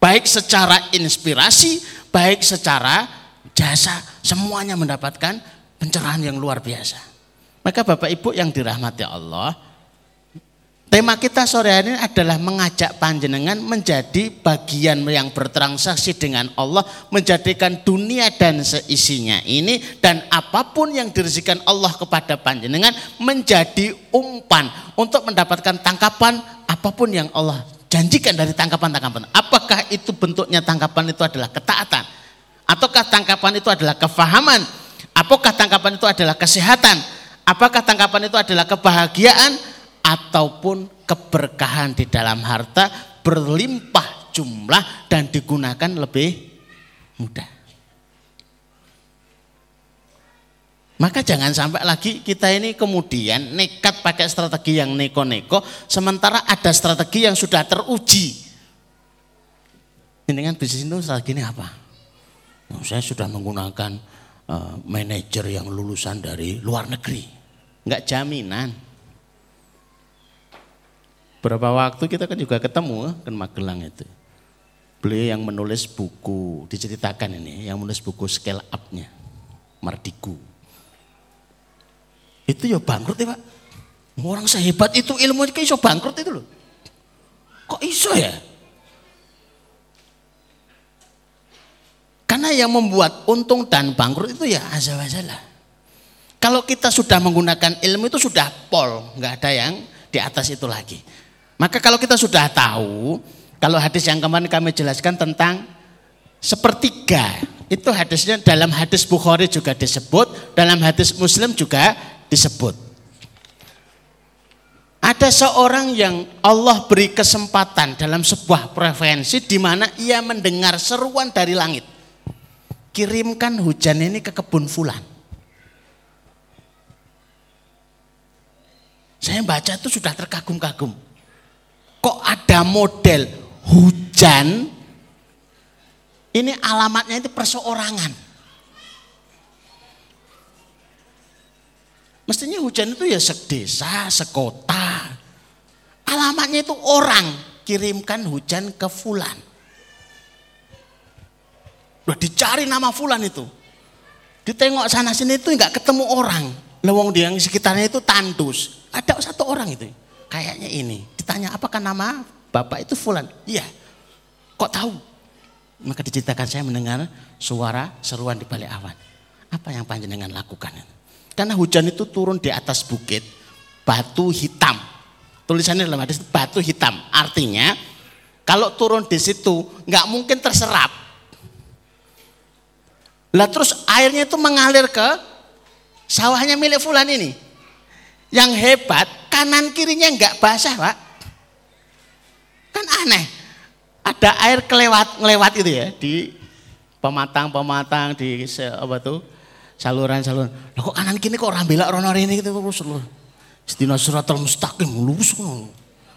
Baik secara inspirasi, baik secara jasa. Semuanya mendapatkan pencerahan yang luar biasa. Maka Bapak Ibu yang dirahmati Allah, Tema kita sore hari ini adalah mengajak panjenengan menjadi bagian yang bertransaksi dengan Allah, menjadikan dunia dan seisinya ini dan apa pun yang dirizikan Allah kepada panjenengan menjadi umpan untuk mendapatkan tangkapan apa pun yang Allah janjikan dari tangkapan-tangkapan. Apakah itu bentuknya tangkapan itu adalah ketaatan? Ataukah tangkapan itu adalah kefahaman? Apakah tangkapan itu adalah kesehatan? Apakah tangkapan itu adalah kebahagiaan? ataupun keberkahan di dalam harta berlimpah jumlah dan digunakan lebih mudah. Maka jangan sampai lagi kita ini kemudian nekat pakai strategi yang neko-neko, sementara ada strategi yang sudah teruji. Ini kan bisnis itu strategi ini apa? Oh, saya sudah menggunakan uh, manajer yang lulusan dari luar negeri. Enggak jaminan. Berapa waktu kita kan juga ketemu kan Magelang itu. Beliau yang menulis buku, diceritakan ini, yang menulis buku scale up-nya, Mardigu. Itu ya bangkrut ya Pak. Orang sehebat itu ilmu kayak iso bangkrut itu loh. Kok iso ya? Karena yang membuat untung dan bangkrut itu ya azza wajalla. Kalau kita sudah menggunakan ilmu itu sudah pol, nggak ada yang di atas itu lagi. Maka kalau kita sudah tahu, kalau hadis yang kemarin kami jelaskan tentang sepertiga, itu hadisnya dalam hadis Bukhari juga disebut, dalam hadis Muslim juga disebut. Ada seorang yang Allah beri kesempatan dalam sebuah preferensi di mana ia mendengar seruan dari langit. Kirimkan hujan ini ke kebun fulan. Saya baca itu sudah terkagum-kagum. Kok ada model hujan? Ini alamatnya itu perseorangan. Mestinya hujan itu ya sedesa, sekota. Alamatnya itu orang kirimkan hujan ke Fulan. Udah dicari nama Fulan itu. Ditengok sana sini itu nggak ketemu orang. Lewong dia yang sekitarnya itu tandus. Ada satu orang itu. Kayaknya ini. Ditanya apakah nama bapak itu Fulan? Iya. Kok tahu? Maka diceritakan saya mendengar suara seruan di balik awan. Apa yang panjenengan lakukan? Karena hujan itu turun di atas bukit, batu hitam. Tulisannya dalam hadis batu hitam. Artinya kalau turun di situ nggak mungkin terserap. Lah terus airnya itu mengalir ke sawahnya milik Fulan ini. Yang hebat kanan kirinya nggak basah pak. Kan aneh. Ada air kelewat ngelewat itu ya di pematang-pematang di apa tuh saluran-saluran. Lah kok kanan kini kok orang belak rono ini gitu terus lho. Sedina suratul mustaqim lurus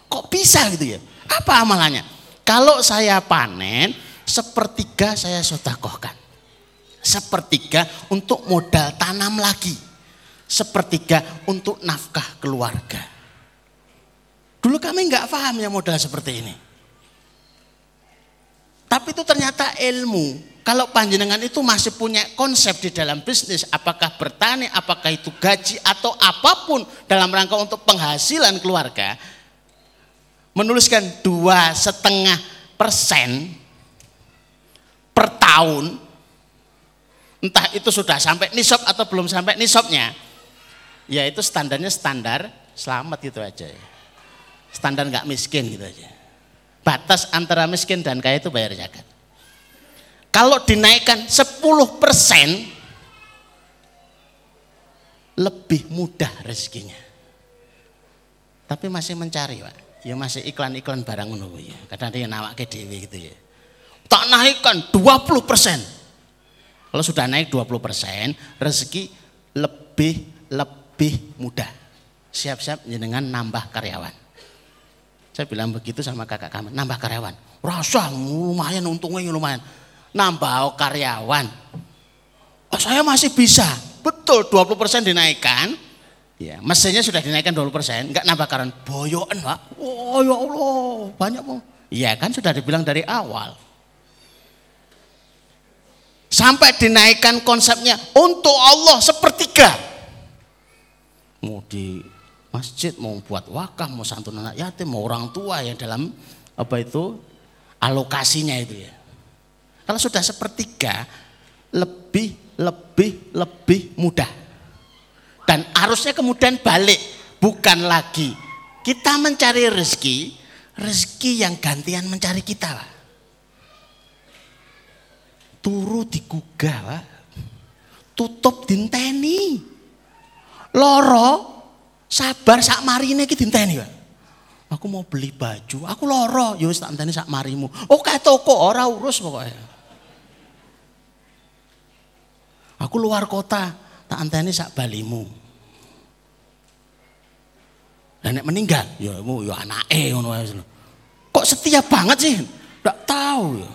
Kok bisa gitu ya? Apa amalannya? Kalau saya panen, sepertiga saya sodakohkan. Sepertiga untuk modal tanam lagi. Sepertiga untuk nafkah keluarga. Dulu kami nggak paham ya modal seperti ini. Tapi itu ternyata ilmu kalau panjenengan itu masih punya konsep di dalam bisnis, apakah bertani, apakah itu gaji atau apa pun dalam rangka untuk penghasilan keluarga, menuliskan dua setengah persen per tahun, entah itu sudah sampai nisab atau belum sampai nisabnya, ya itu standarnya standar selamat gitu aja ya. Standar nggak miskin gitu aja. Batas antara miskin dan kaya itu bayar zakat. Kalau dinaikkan 10 persen, lebih mudah rezekinya. Tapi masih mencari Pak. Ya masih iklan-iklan barang menunggu ya. Kadang dia nawak ke dewi gitu ya. Tak naikkan 20 persen. Kalau sudah naik 20 persen, rezeki lebih lebih mudah. Siap-siap dengan nambah karyawan. Saya bilang begitu sama kakak kami, nambah karyawan. Rasa lumayan untungnya lumayan nambah karyawan. Oh, saya masih bisa. Betul 20% dinaikkan. Ya, mesinnya sudah dinaikkan 20%, enggak nambah karyawan. Boyoan, Pak. Oh, ya Allah, banyak mau. Iya kan sudah dibilang dari awal. Sampai dinaikkan konsepnya untuk Allah sepertiga. Mau di masjid, mau buat wakaf, mau santun anak yatim, mau orang tua yang dalam apa itu alokasinya itu ya. Kalau sudah sepertiga, lebih, lebih, lebih mudah. Dan arusnya kemudian balik. Bukan lagi kita mencari rezeki, rezeki yang gantian mencari kita. Pak. Turu digugah, Pak. Tutup dinteni. Loro, sabar sak marine iki dinteni, Pak. Aku mau beli baju, aku loro, ya wis tak enteni sak marimu. Oh, toko ora urus pokoknya. Aku luar kota, tak anteni sak balimu. Dan nek meninggal, ya mu ya anake ngono. Kok setia banget sih? Enggak tahu ya.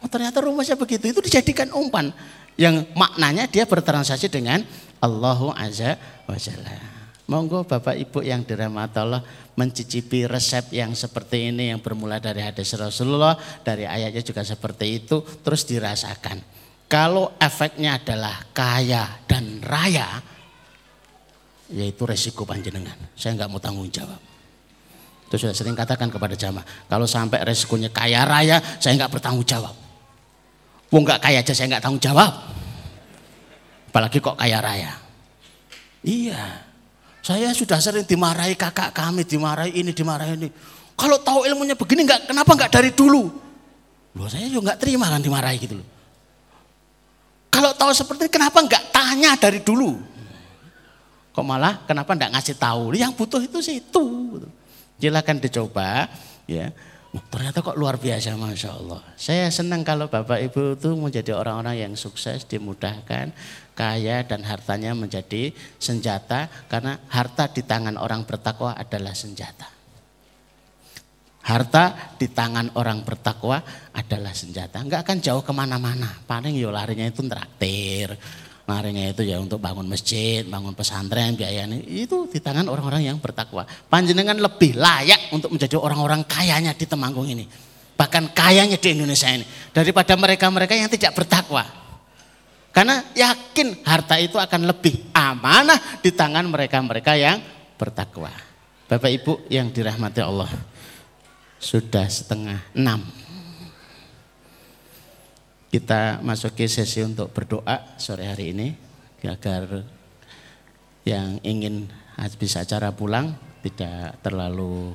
Oh, ternyata rumusnya begitu. Itu dijadikan umpan yang maknanya dia bertransaksi dengan Allahu Azza wa Jalla. Monggo Bapak Ibu yang dirahmati Allah mencicipi resep yang seperti ini yang bermula dari hadis Rasulullah, dari ayatnya juga seperti itu, terus dirasakan. Kalau efeknya adalah kaya dan raya, yaitu resiko panjenengan. Saya nggak mau tanggung jawab. Itu sudah sering katakan kepada jamaah. Kalau sampai resikonya kaya raya, saya nggak bertanggung jawab. Wong nggak kaya aja saya nggak tanggung jawab. Apalagi kok kaya raya. Iya. Saya sudah sering dimarahi kakak kami, dimarahi ini, dimarahi ini. Kalau tahu ilmunya begini, nggak kenapa nggak dari dulu? Loh saya juga nggak terima kan dimarahi gitu loh. Kalau tahu seperti ini kenapa enggak tanya dari dulu? Kok malah kenapa enggak ngasih tahu? Yang butuh itu situ. Silakan dicoba ya. Ternyata kok luar biasa Masya Allah. Saya senang kalau Bapak Ibu itu menjadi orang-orang yang sukses, dimudahkan, kaya dan hartanya menjadi senjata. Karena harta di tangan orang bertakwa adalah senjata. Harta di tangan orang bertakwa adalah senjata. Enggak akan jauh ke mana-mana. Paling yo larinya itu traktir, Larinya itu ya untuk bangun masjid, bangun pesantren, biayanya itu di tangan orang-orang yang bertakwa. Panjenengan lebih layak untuk menjadi orang-orang kayanya di Temanggung ini. Bahkan kayanya di Indonesia ini. Daripada mereka-mereka yang tidak bertakwa. Karena yakin harta itu akan lebih amanah di tangan mereka-mereka yang bertakwa. Bapak Ibu yang dirahmati Allah. Sudah setengah enam kita masuki sesi untuk berdoa sore hari ini agar yang ingin habis acara pulang tidak terlalu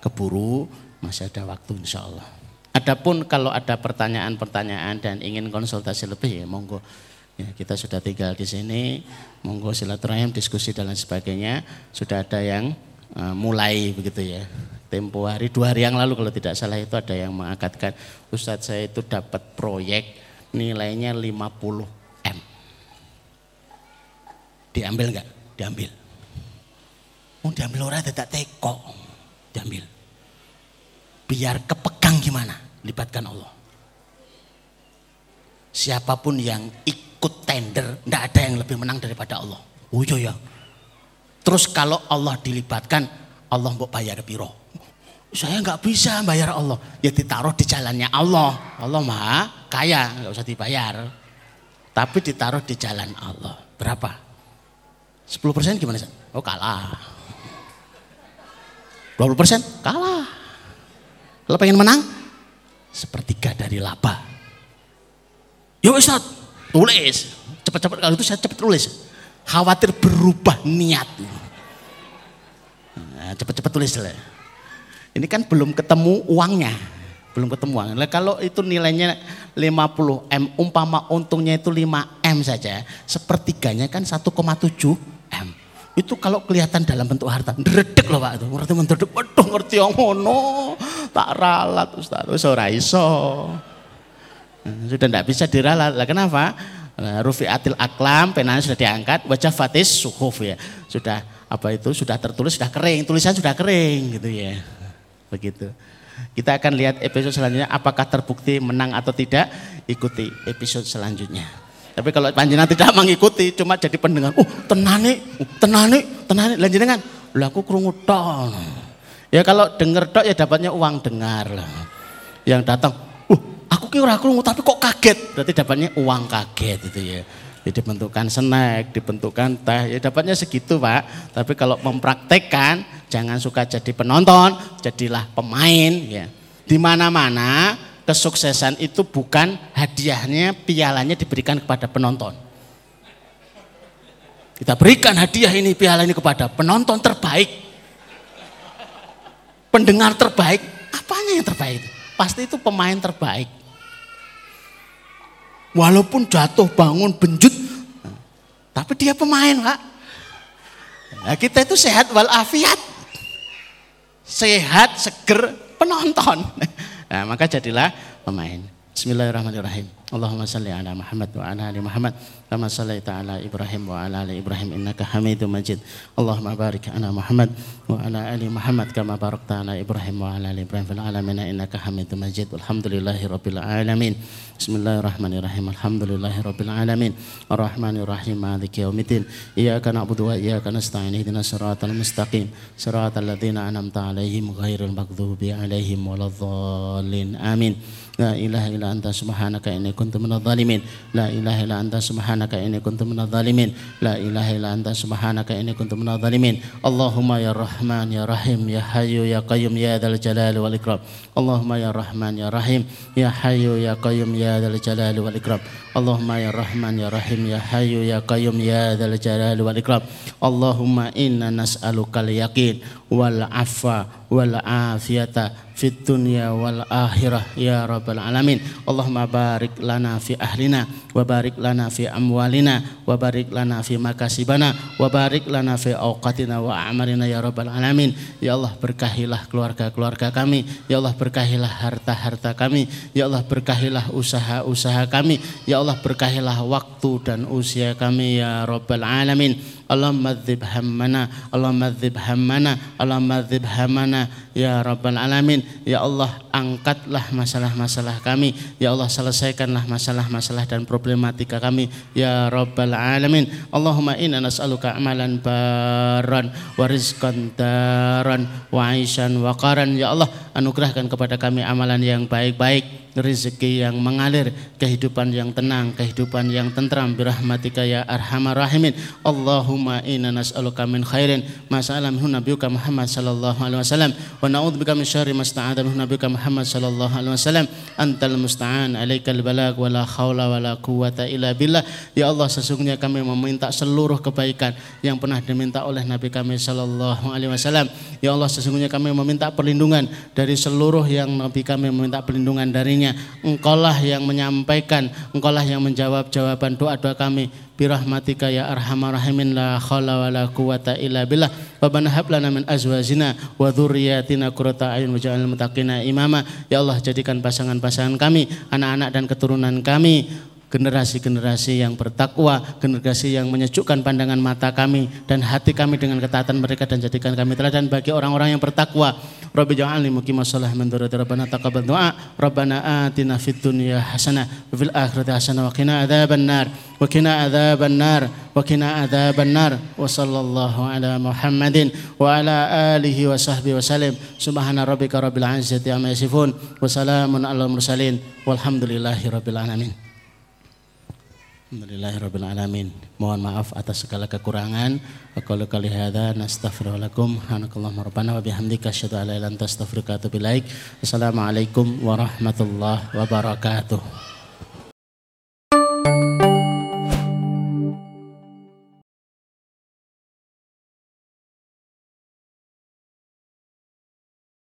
keburu masih ada waktu insya Allah. Adapun kalau ada pertanyaan-pertanyaan dan ingin konsultasi lebih ya monggo. Ya kita sudah tinggal di sini monggo silaturahim diskusi dan lain sebagainya. Sudah ada yang uh, mulai begitu ya tempo hari dua hari yang lalu kalau tidak salah itu ada yang mengangkatkan Ustadz saya itu dapat proyek nilainya 50 M. Diambil enggak? Diambil. Mau oh, diambil orang tidak teko. Diambil. Biar kepegang gimana? Libatkan Allah. Siapa pun yang ikut tender, tidak ada yang lebih menang daripada Allah. Oh ya. Terus kalau Allah dilibatkan, Allah mau bayar piro? Saya nggak bisa bayar Allah. Ya ditaruh di jalannya Allah. Allah maha kaya, nggak usah dibayar. Tapi ditaruh di jalan Allah. Berapa? 10 persen gimana? Oh kalah. 20 persen? Kalah. Kalau pengen menang? Sepertiga dari laba. Yuk Ustaz, tulis. Cepat-cepat kalau itu saya cepat tulis. Khawatir berubah niat. Nah, cepat-cepat tulis lah. Ini kan belum ketemu uangnya. Belum ketemu uang. Nah, kalau itu nilainya 50 M, umpama untungnya itu 5 M saja, sepertiganya kan 1,7 M. Itu kalau kelihatan dalam bentuk harta, ndredeg loh Pak itu. Ngerti ndredeg, waduh ngerti yang ngono. Tak ralat Ustaz, wis ora iso. Nah, sudah tidak bisa diralat. Lah kenapa? Nah, Rufiatil aklam, penanya sudah diangkat, wajah fatis suhuf ya. Sudah apa itu sudah tertulis, sudah kering, tulisan sudah kering gitu ya. Begitu. Kita akan lihat episode selanjutnya apakah terbukti menang atau tidak. Ikuti episode selanjutnya. Tapi kalau panjenengan tidak mengikuti, cuma jadi pendengar. Oh, tenane, uh, tenane, tenane. Lanjut dengan, lah aku krungu Ya kalau dengar tok ya dapatnya uang dengar lah. Yang datang, uh, aku kira krungu tapi kok kaget. Berarti dapatnya uang kaget itu ya. Ya dibentukkan snack, dibentukkan teh, ya dapatnya segitu Pak. Tapi kalau mempraktekkan, jangan suka jadi penonton, jadilah pemain ya. Di mana-mana kesuksesan itu bukan hadiahnya, pialanya diberikan kepada penonton. Kita berikan hadiah ini, piala ini kepada penonton terbaik. Pendengar terbaik, apanya yang terbaik? Pasti itu pemain terbaik. Walaupun jatuh bangun benjut, tapi dia pemain pak. Nah, kita itu sehat walafiat. Sehat, seger, penonton. Nah, maka jadilah pemain. Bismillahirrahmanirrahim. Allahumma salli ala Muhammad wa ala ali Muhammad kama sallaita ala Ibrahim wa ala ali Ibrahim innaka Hamidum Majid. Allahumma barik ala Muhammad wa ala ali Muhammad kama barakta ala Ibrahim wa ala ali Ibrahim fil alamin innaka Hamidum Majid. Alhamdulillahi rabbil alamin. Bismillahirrahmanirrahim. Alhamdulillahi rabbil alamin. Arrahmanirrahim. Maliki yaumiddin. Iyyaka na'budu wa iyyaka nasta'in. Ihdinas siratal mustaqim. Siratal ladzina an'amta 'alaihim ghairil maghdubi 'alaihim waladdallin. Amin. La ilaha illa anta subhanaka inni kuntu minadh. La ilaha illa anta subhanaka inni kuntu minadh. La ilaha illa anta subhanaka inni kuntu minadh. Allahumma ya Rahman ya Rahim ya Hayyu ya Qayyum ya Dzal Jalali wal Ikram. Allahumma ya Rahman ya Rahim ya Hayyu ya Qayyum ya Dzal Jalali. Allahumma ya Rahman ya Rahim ya Hayyu ya Qayyum ya Dzal Jalali wal Ikram. Allahumma inna nas'aluka al yaqin wal afa wal afiyata fid dunya wal akhirah ya rabbal alamin. Allahumma barik lana fi ahlina wa barik lana fi amwalina wa barik lana fi makasibana wa barik lana fi awqatina wa a'malina ya rabbal alamin. Ya Allah berkahilah keluarga-keluarga kami. Ya Allah berkahilah harta-harta kami. Ya Allah berkahilah usaha-usaha kami. Ya Allah berkahilah waktu dan usia kami ya rabbal alamin. Allahumma dzib hammana Allahumma dzib hammana Allahumma dzib hammana ya rabbal alamin. Ya Allah angkatlah masalah-masalah kami. Ya Allah selesaikanlah masalah-masalah dan problematika kami ya rabbal alamin. Allahumma inna nas'aluka amalan baran wa rizqan daran wa aishan wa qaran. Ya Allah anugerahkan kepada kami amalan yang baik-baik rezeki yang mengalir, kehidupan yang tenang, kehidupan yang tentram birahmatika ya arhamar rahimin. Allahumma inna nas'aluka min khairin ma sa'ala minhu nabiyuka Muhammad sallallahu alaihi wasallam wa na'udzubika min syarri ma sta'adha minhu Muhammad sallallahu alaihi wasallam. Antal musta'an, alaikal balag wa la haula wa la quwwata illa billah. Ya Allah, sesungguhnya kami meminta seluruh kebaikan yang pernah diminta oleh Nabi kami sallallahu alaihi wasallam. Ya Allah, sesungguhnya kami meminta perlindungan dari seluruh yang Nabi kami meminta perlindungan darinya semuanya. Engkaulah yang menyampaikan, engkaulah yang menjawab jawaban doa-doa kami. Birahmatika ya arhamar rahimin la khala wa la quwata illa billah. Rabbana hab lana min azwajina wa dzurriyyatina qurrata a'yun waj'alna muttaqina imama. Ya Allah jadikan pasangan-pasangan kami, anak-anak dan keturunan kami generasi-generasi yang bertakwa, generasi yang menyejukkan pandangan mata kami dan hati kami dengan ketaatan mereka dan jadikan kami teladan bagi orang-orang yang bertakwa. Rabbi ja'alni muqimah shalah min dzurriyyati Rabbana taqabbal du'a. Rabbana atina fid dunya hasanah wa fil akhirati hasanah wa qina adzaban nar wa qina adzaban nar wa qina adzaban nar wa sallallahu ala Muhammadin wa ala alihi wa sahbihi wa sallim. Subhana rabbika rabbil izzati amma yasifun wa salamun alal mursalin walhamdulillahi rabbil alamin. Alhamdulillahirrabbilalamin. Mohon maaf atas segala kekurangan. Wa kali hadha nastaghfirullakum Hanakallahumma rabbana wa bihamdika asyhadu an la ilaha illa anta astaghfiruka wa atubu ilaik. Assalamualaikum warahmatullahi wabarakatuh